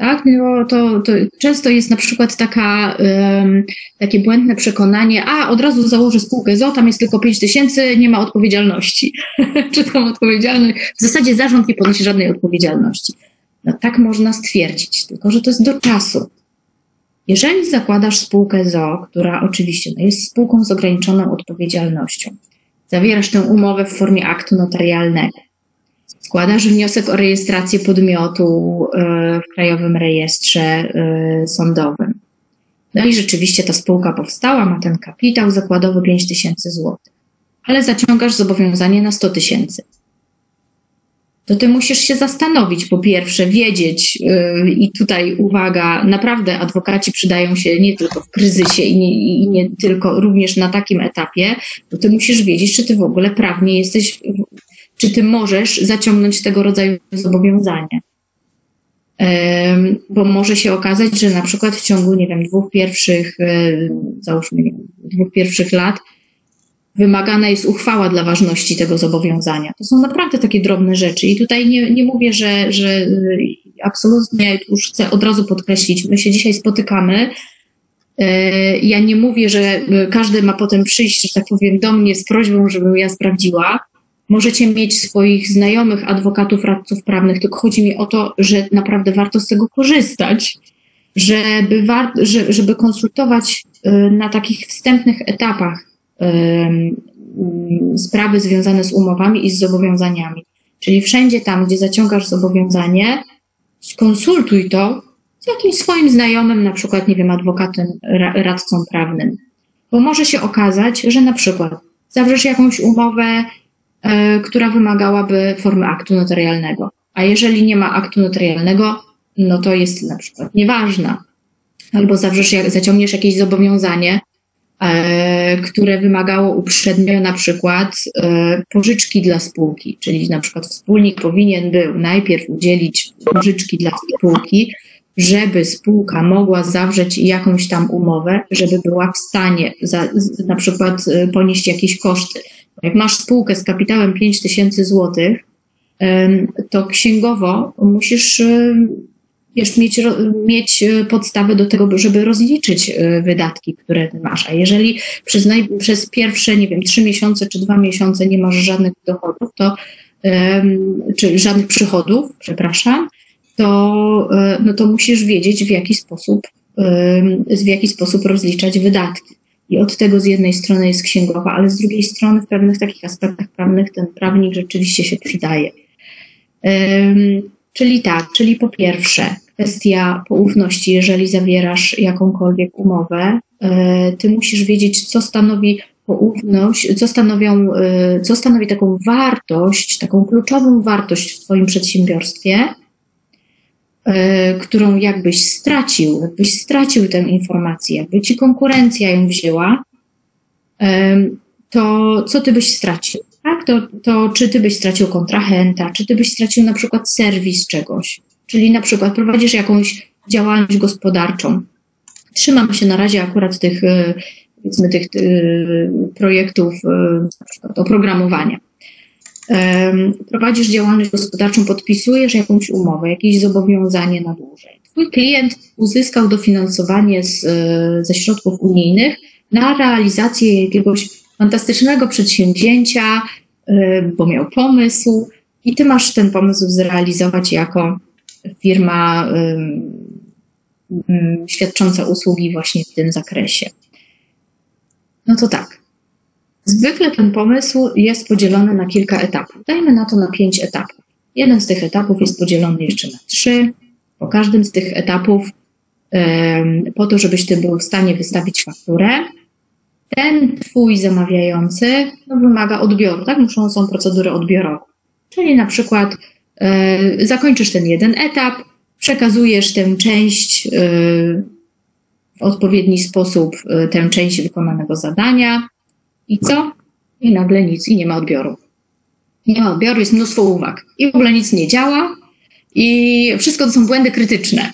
tak? No to, to często jest na przykład taka, um, takie błędne przekonanie, a od razu założę spółkę ZO, tam jest tylko 5 tysięcy, nie ma odpowiedzialności. Czy tam odpowiedzialność? W zasadzie zarząd nie ponosi żadnej odpowiedzialności. No tak można stwierdzić, tylko że to jest do czasu. Jeżeli zakładasz spółkę ZO, która oczywiście no, jest spółką z ograniczoną odpowiedzialnością, zawierasz tę umowę w formie aktu notarialnego, składasz wniosek o rejestrację podmiotu e, w Krajowym Rejestrze e, Sądowym. No i rzeczywiście ta spółka powstała, ma ten kapitał zakładowy 5 tysięcy złotych, ale zaciągasz zobowiązanie na 100 tysięcy. To ty musisz się zastanowić, po pierwsze, wiedzieć, yy, i tutaj uwaga, naprawdę adwokaci przydają się nie tylko w kryzysie i nie, i nie tylko również na takim etapie, bo ty musisz wiedzieć, czy ty w ogóle prawnie jesteś czy ty możesz zaciągnąć tego rodzaju zobowiązanie. Bo może się okazać, że na przykład w ciągu, nie wiem, dwóch pierwszych, e, załóżmy, dwóch pierwszych lat wymagana jest uchwała dla ważności tego zobowiązania. To są naprawdę takie drobne rzeczy i tutaj nie, nie mówię, że, że e, absolutnie już chcę od razu podkreślić, my się dzisiaj spotykamy. E, ja nie mówię, że każdy ma potem przyjść, że tak powiem, do mnie z prośbą, żebym ja sprawdziła, Możecie mieć swoich znajomych adwokatów, radców prawnych, tylko chodzi mi o to, że naprawdę warto z tego korzystać, żeby, war, żeby konsultować y, na takich wstępnych etapach sprawy związane z umowami i z zobowiązaniami. Czyli wszędzie tam, gdzie zaciągasz zobowiązanie, skonsultuj to z jakimś swoim znajomym, na przykład, nie wiem, adwokatem, radcą prawnym. Bo może się okazać, że na przykład zawrzesz jakąś umowę która wymagałaby formy aktu notarialnego. A jeżeli nie ma aktu notarialnego, no to jest na przykład nieważna. Albo zawrzesz, zaciągniesz jakieś zobowiązanie, e, które wymagało uprzednio na przykład e, pożyczki dla spółki, czyli na przykład wspólnik powinien był najpierw udzielić pożyczki dla spółki, żeby spółka mogła zawrzeć jakąś tam umowę, żeby była w stanie za, na przykład ponieść jakieś koszty jak masz spółkę z kapitałem 5 tysięcy złotych, to księgowo musisz wiesz, mieć, mieć podstawę do tego, żeby rozliczyć e, wydatki, które masz. A jeżeli przez, naj, przez pierwsze, nie wiem, trzy miesiące czy dwa miesiące nie masz żadnych dochodów, to, czy żadnych przychodów, przepraszam, to, e, no to musisz wiedzieć, w jaki sposób, w jaki sposób rozliczać wydatki. I od tego z jednej strony jest księgowa, ale z drugiej strony w pewnych takich aspektach prawnych ten prawnik rzeczywiście się przydaje. Czyli tak, czyli po pierwsze, kwestia poufności, jeżeli zawierasz jakąkolwiek umowę, e, ty musisz wiedzieć, co stanowi poufność, co, stanowią, e, co stanowi taką wartość, taką kluczową wartość w Twoim przedsiębiorstwie, którą jakbyś stracił, jakbyś stracił tę informację, jakby ci konkurencja ją wzięła, e, to co ty byś stracił? Tak? To, to czy ty byś stracił kontrahenta, czy ty byś stracił na przykład serwis czegoś, czyli na przykład prowadzisz jakąś działalność gospodarczą. Trzymam się na razie akurat tych, e, powiedzmy, tych projektów na przykład oprogramowania prowadzisz działalność gospodarczą, podpisujesz jakąś umowę, jakieś zobowiązanie na dłużej. Twój klient uzyskał dofinansowanie z, e, ze środków unijnych na realizację jakiegoś fantastycznego przedsięwzięcia, e, bo miał pomysł i ty masz ten pomysł zrealizować jako firma świadcząca usługi właśnie w tym zakresie. No to tak. Zwykle ten pomysł jest podzielony na kilka etapów. Dajmy na to na pięć etapów. Jeden z tych etapów jest podzielony jeszcze na trzy. Po każdym z tych etapów, po to, żebyś ty był w stanie wystawić fakturę, ten twój zamawiający no, wymaga odbioru, tak? Muszą, są procedury odbiorowe. Czyli na przykład e, zakończysz ten jeden etap, przekazujesz tę część e, w odpowiedni sposób, e, tę część wykonanego zadania, i co? I nagle nic i nie ma odbioru. Nie ma odbioru, jest mnóstwo uwag. I w ogóle nic nie działa. I wszystko to są błędy krytyczne.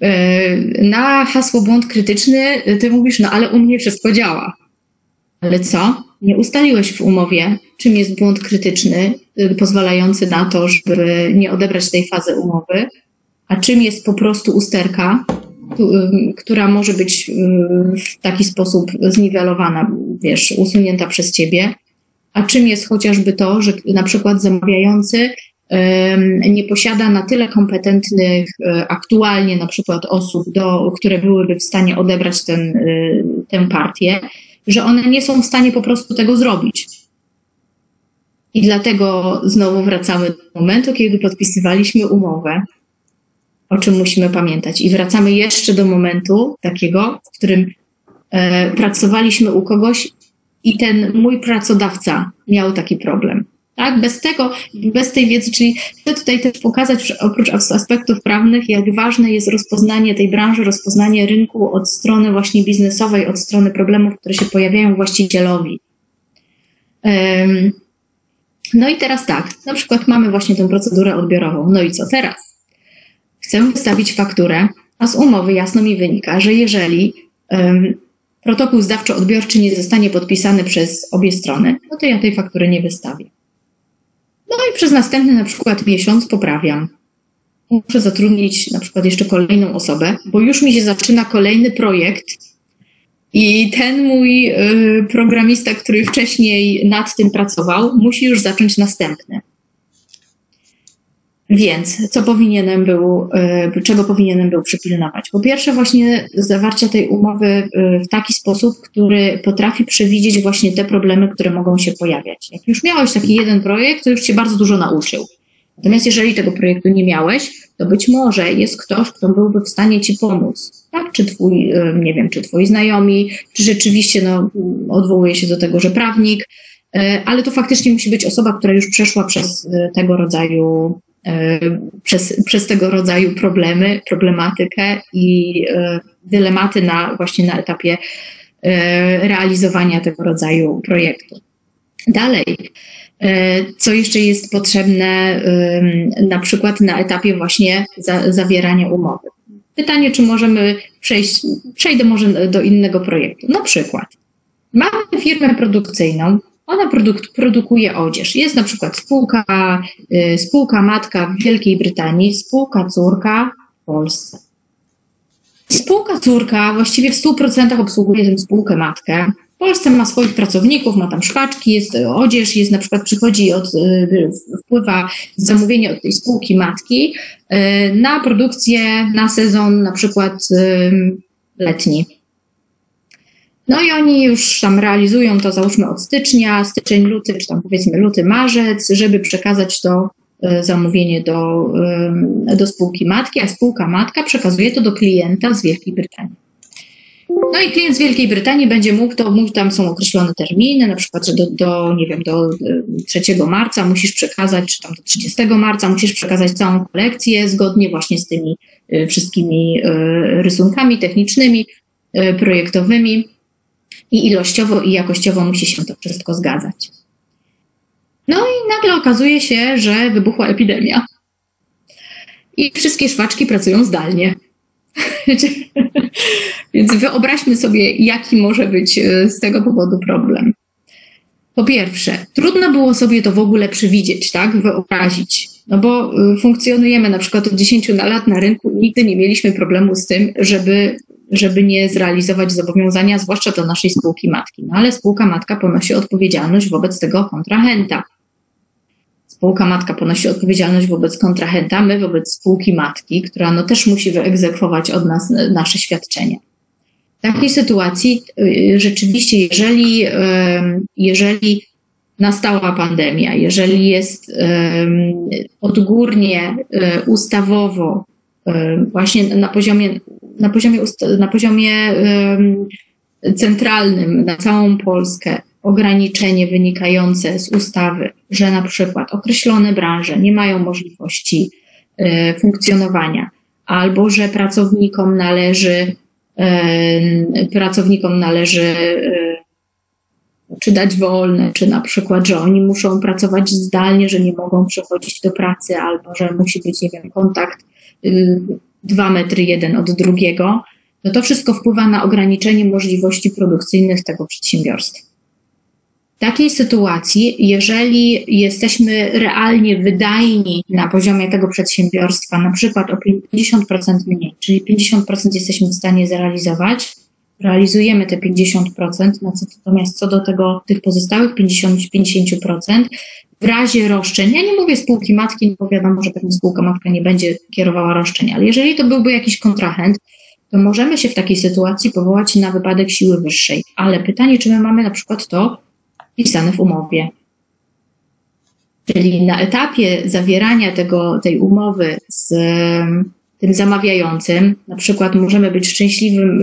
E, na hasło błąd krytyczny ty mówisz, no ale u mnie wszystko działa. Ale co? Nie ustaliłeś w umowie, czym jest błąd krytyczny, y, pozwalający na to, żeby nie odebrać tej fazy umowy. a czym jest po prostu usterka, która może być w taki sposób zniwelowana, wiesz, usunięta przez ciebie, a czym jest chociażby to, że na przykład zamawiający nie posiada na tyle kompetentnych e, aktualnie na przykład osób, do, które byłyby w stanie odebrać ten, e, tę partię, że one nie są w stanie po prostu tego zrobić. I dlatego znowu wracamy do momentu, kiedy podpisywaliśmy umowę, o czym musimy pamiętać. I wracamy jeszcze do momentu takiego, w którym e, pracowaliśmy u kogoś i ten mój pracodawca miał taki problem. Tak? Bez tego, bez tej wiedzy, czyli chcę tutaj też pokazać, oprócz aspektów prawnych, jak ważne jest rozpoznanie tej branży, rozpoznanie rynku od strony właśnie biznesowej, od strony problemów, które się pojawiają właścicielowi. No i teraz tak, na przykład mamy właśnie tę procedurę odbiorową. No i co teraz? Chcę wystawić fakturę, a z umowy jasno mi wynika, że jeżeli um, protokół zdawczo-odbiorczy nie zostanie podpisany przez obie strony, no to ja tej faktury nie wystawię. No i przez następny na przykład miesiąc poprawiam. Muszę zatrudnić na przykład jeszcze kolejną osobę, bo już mi się zaczyna kolejny projekt i ten mój y, programista, który wcześniej nad tym pracował, musi już zacząć następny. Więc co powinienem był, e, czego powinienem był przypilnować? Po pierwsze, właśnie zawarcia tej umowy e, w taki sposób, który potrafi przewidzieć właśnie te problemy, które mogą się pojawiać. Jak już miałeś taki jeden projekt, to już cię bardzo dużo nauczył. Natomiast jeżeli tego projektu nie miałeś, to być może jest ktoś, kto byłby w stanie ci pomóc. Tak? Czy twój, e, nie wiem, czy twoi znajomi, czy rzeczywiście no, odwołuje się do tego, że prawnik, ale to faktycznie musi być osoba, która już przeszła przez tego rodzaju przez, przez tego rodzaju problemy, problematykę i e, dylematy na, właśnie na etapie e, realizowania tego rodzaju projektu. Dalej, co jeszcze jest potrzebne na przykład na etapie właśnie za, zawierania umowy? Pytanie, czy możemy przejść, przejdę może do innego projektu. Na przykład, mamy firmę produkcyjną, ona produk produkuje odzież. Jest na przykład spółka, y, spółka matka w Wielkiej Brytanii, spółka córka w Polsce. Spółka córka właściwie w 100% obsługuje tę spółkę matkę. W Polsce ma swoich pracowników, ma tam szpaczki, jest odzież, jest na przykład przychodzi od, y, wpływa zamówienie od tej spółki matki y, na produkcję na sezon na przykład letni. No i oni już tam realizują to, załóżmy od stycznia, styczeń, luty, czy tam powiedzmy luty, marzec, żeby przekazać to e, zamówienie do, e, do spółki matki, a spółka matka przekazuje to do klienta z Wielkiej Brytanii. No i klient z Wielkiej Brytanii będzie mógł, to mógł, tam są określone terminy, na przykład, że do, do, nie wiem, do 3 e, marca musisz przekazać, czy tam do 30 marca musisz przekazać całą kolekcję zgodnie właśnie z tymi wszystkimi rysunkami technicznymi, projektowymi i ilościowo i jakościowo musi się to wszystko zgadzać. No i nagle okazuje się, że wybuchła epidemia. I wszystkie szwaczki pracują zdalnie. Więc wyobraźmy sobie, jaki może być e, z tego powodu problem. Po pierwsze, trudno było sobie to w ogóle przewidzieć, tak? Wyobrazić. No bo e, funkcjonujemy na przykład od 10 lat na rynku i nigdy nie mieliśmy problemu z tym, żeby żeby nie zrealizować zobowiązania, zwłaszcza do naszej spółki matki. No ale spółka matka ponosi odpowiedzialność wobec tego kontrahenta. Spółka matka ponosi odpowiedzialność wobec kontrahenta, my wobec spółki matki, która no też musi wyegzekwować od nas nasze świadczenie. W takiej sytuacji y, rzeczywiście, jeżeli, jeżeli nastała pandemia, jeżeli jest odgórnie, y, ustawowo, właśnie na poziomie na poziomie, na poziomie centralnym na całą Polskę ograniczenie wynikające z ustawy, że na przykład określone branże nie mają możliwości e, funkcjonowania, albo że pracownikom należy, pracownikom należy e, czy dać wolne, czy na przykład, że oni muszą pracować zdalnie, że nie mogą przychodzić do pracy, albo że musi być, nie wiem, kontakt y, dwa metry jeden od drugiego, no to wszystko wpływa na ograniczenie możliwości produkcyjnych tego przedsiębiorstwa. W takiej sytuacji, jeżeli jesteśmy realnie wydajni na poziomie tego przedsiębiorstwa, na przykład o 50% mniej, czyli 50% jesteśmy w stanie zrealizować, realizujemy te 50%, natomiast co do tego, tych pozostałych 50, 50%, w razie roszczeń, ja nie mówię spółki matki, bo wiadomo, że pewnie spółka matka nie będzie kierowała roszczeń, ale jeżeli to byłby jakiś kontrahent, to możemy się w takiej sytuacji powołać na wypadek siły wyższej. Ale pytanie, czy my mamy na przykład to wpisane w umowie. Czyli na etapie zawierania tego, tej umowy z tym zamawiającym, na przykład możemy być szczęśliwym,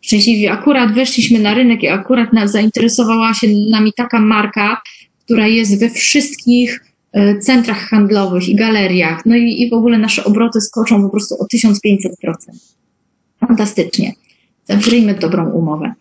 szczęśliwi, akurat weszliśmy na rynek i akurat nas zainteresowała się nami taka marka, która jest we wszystkich e, centrach handlowych i galeriach, no i, i w ogóle nasze obroty skoczą po prostu o 1500%. Fantastycznie. Zawrzyjmy dobrą umowę.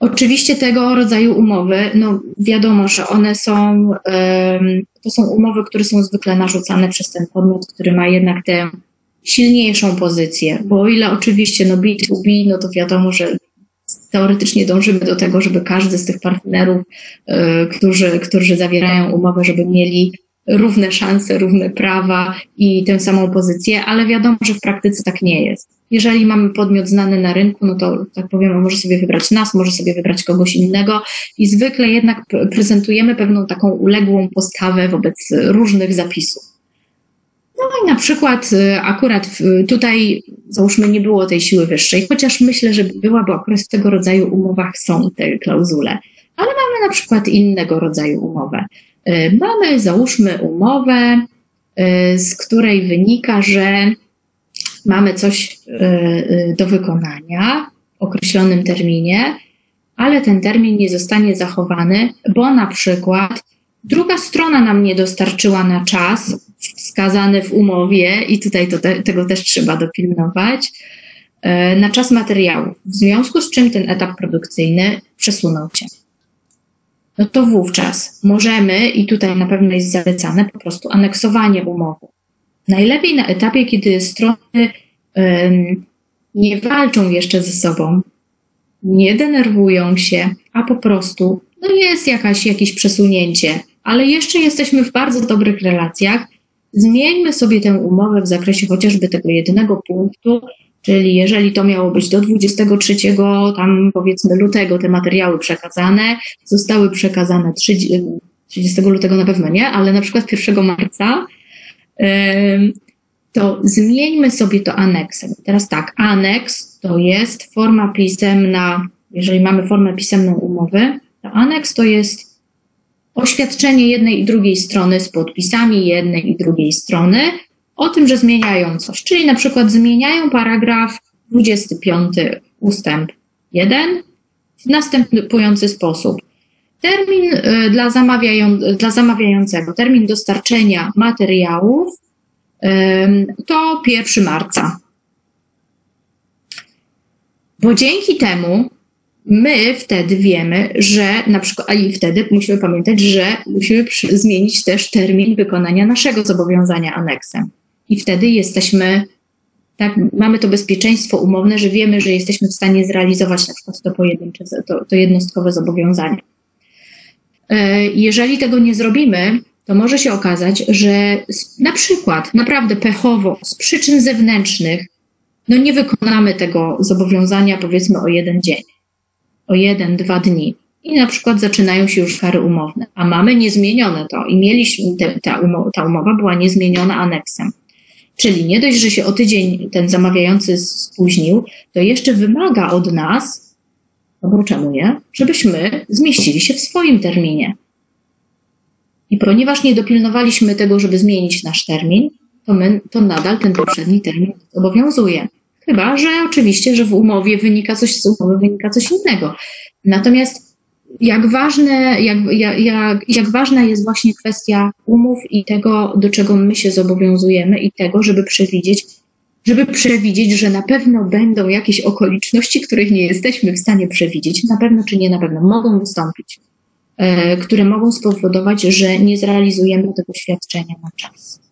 Oczywiście tego rodzaju umowy, no wiadomo, że one są, to są umowy, które są zwykle narzucane przez ten podmiot, który ma jednak tę silniejszą pozycję, bo o ile oczywiście no B2B, no to wiadomo, że teoretycznie dążymy do tego, żeby każdy z tych partnerów, e, którzy, którzy zawierają umowę, żeby mieli równe szanse, równe prawa i tę samą pozycję, ale wiadomo, że w praktyce tak nie jest. Jeżeli mamy podmiot znany na rynku, no to tak powiem, może sobie wybrać nas, może sobie wybrać kogoś innego i zwykle jednak prezentujemy pewną taką uległą postawę wobec różnych zapisów. No i na przykład y, akurat tutaj załóżmy nie było tej siły wyższej, chociaż myślę, że była, bo akurat w tego rodzaju umowach są te klauzule. Ale mamy na przykład innego rodzaju umowę. Y, mamy załóżmy umowę, y, z której wynika, że mamy coś do wykonania w określonym terminie, ale ten termin nie zostanie zachowany, bo na przykład druga strona nam nie dostarczyła na czas wskazany w umowie i tutaj to te, tego też trzeba dopilnować, e, na czas materiału, w związku z czym ten etap produkcyjny przesunął się. No to wówczas możemy, i tutaj na pewno jest zalecane, po prostu aneksowanie umowy. Najlepiej na etapie, kiedy strony um, nie walczą jeszcze ze sobą, nie denerwują się, a po prostu no jest jakaś, jakieś przesunięcie, ale jeszcze jesteśmy w bardzo dobrych relacjach Zmieńmy sobie tę umowę w zakresie chociażby tego jednego punktu, czyli jeżeli to miało być do 23, tam powiedzmy lutego te materiały przekazane, zostały przekazane 30, 30 lutego na pewno nie, ale na przykład 1 marca, to zmieńmy sobie to aneksem. Teraz tak, aneks to jest forma pisemna, jeżeli mamy formę pisemną umowy, to aneks to jest oświadczenie jednej i drugiej strony z podpisami jednej i drugiej strony o tym, że zmieniają coś. Czyli na przykład zmieniają paragraf 25 ustęp 1 w następujący sposób. Termin y, dla, zamawiają, dla zamawiającego, termin dostarczenia materiałów to 1 marca. Bo dzięki temu my wtedy wiemy, że na przykład, a i wtedy musimy pamiętać, że musimy zmienić też termin wykonania naszego zobowiązania aneksem. I wtedy jesteśmy, tak, mamy to bezpieczeństwo umowne, że wiemy, że jesteśmy w stanie zrealizować na przykład to pojedyncze, to, to jednostkowe zobowiązanie. E, jeżeli tego nie zrobimy, to może się okazać, że na przykład naprawdę pechowo, z przyczyn zewnętrznych, no nie wykonamy tego zobowiązania powiedzmy o jeden dzień o jeden, dwa dni i na przykład zaczynają się już kary umowne, a mamy niezmienione to i mieliśmy, te, ta, umowa, ta umowa była niezmieniona aneksem. Czyli nie dość, że się o tydzień ten zamawiający spóźnił, to jeszcze wymaga od nas, no czemu nie, żebyśmy zmieścili się w swoim terminie. I ponieważ nie dopilnowaliśmy tego, żeby zmienić nasz termin, to, my, to nadal ten poprzedni termin obowiązuje. Chyba, że oczywiście, że w umowie wynika coś, z umowy wynika coś innego. Natomiast jak, ważne, jak, jak, jak ważna jest właśnie kwestia umów i tego, do czego my się zobowiązujemy i tego, żeby przewidzieć, żeby przewidzieć, że na pewno będą jakieś okoliczności, których nie jesteśmy w stanie przewidzieć, na pewno czy nie na pewno mogą wystąpić, e, które mogą spowodować, że nie zrealizujemy tego świadczenia na czas.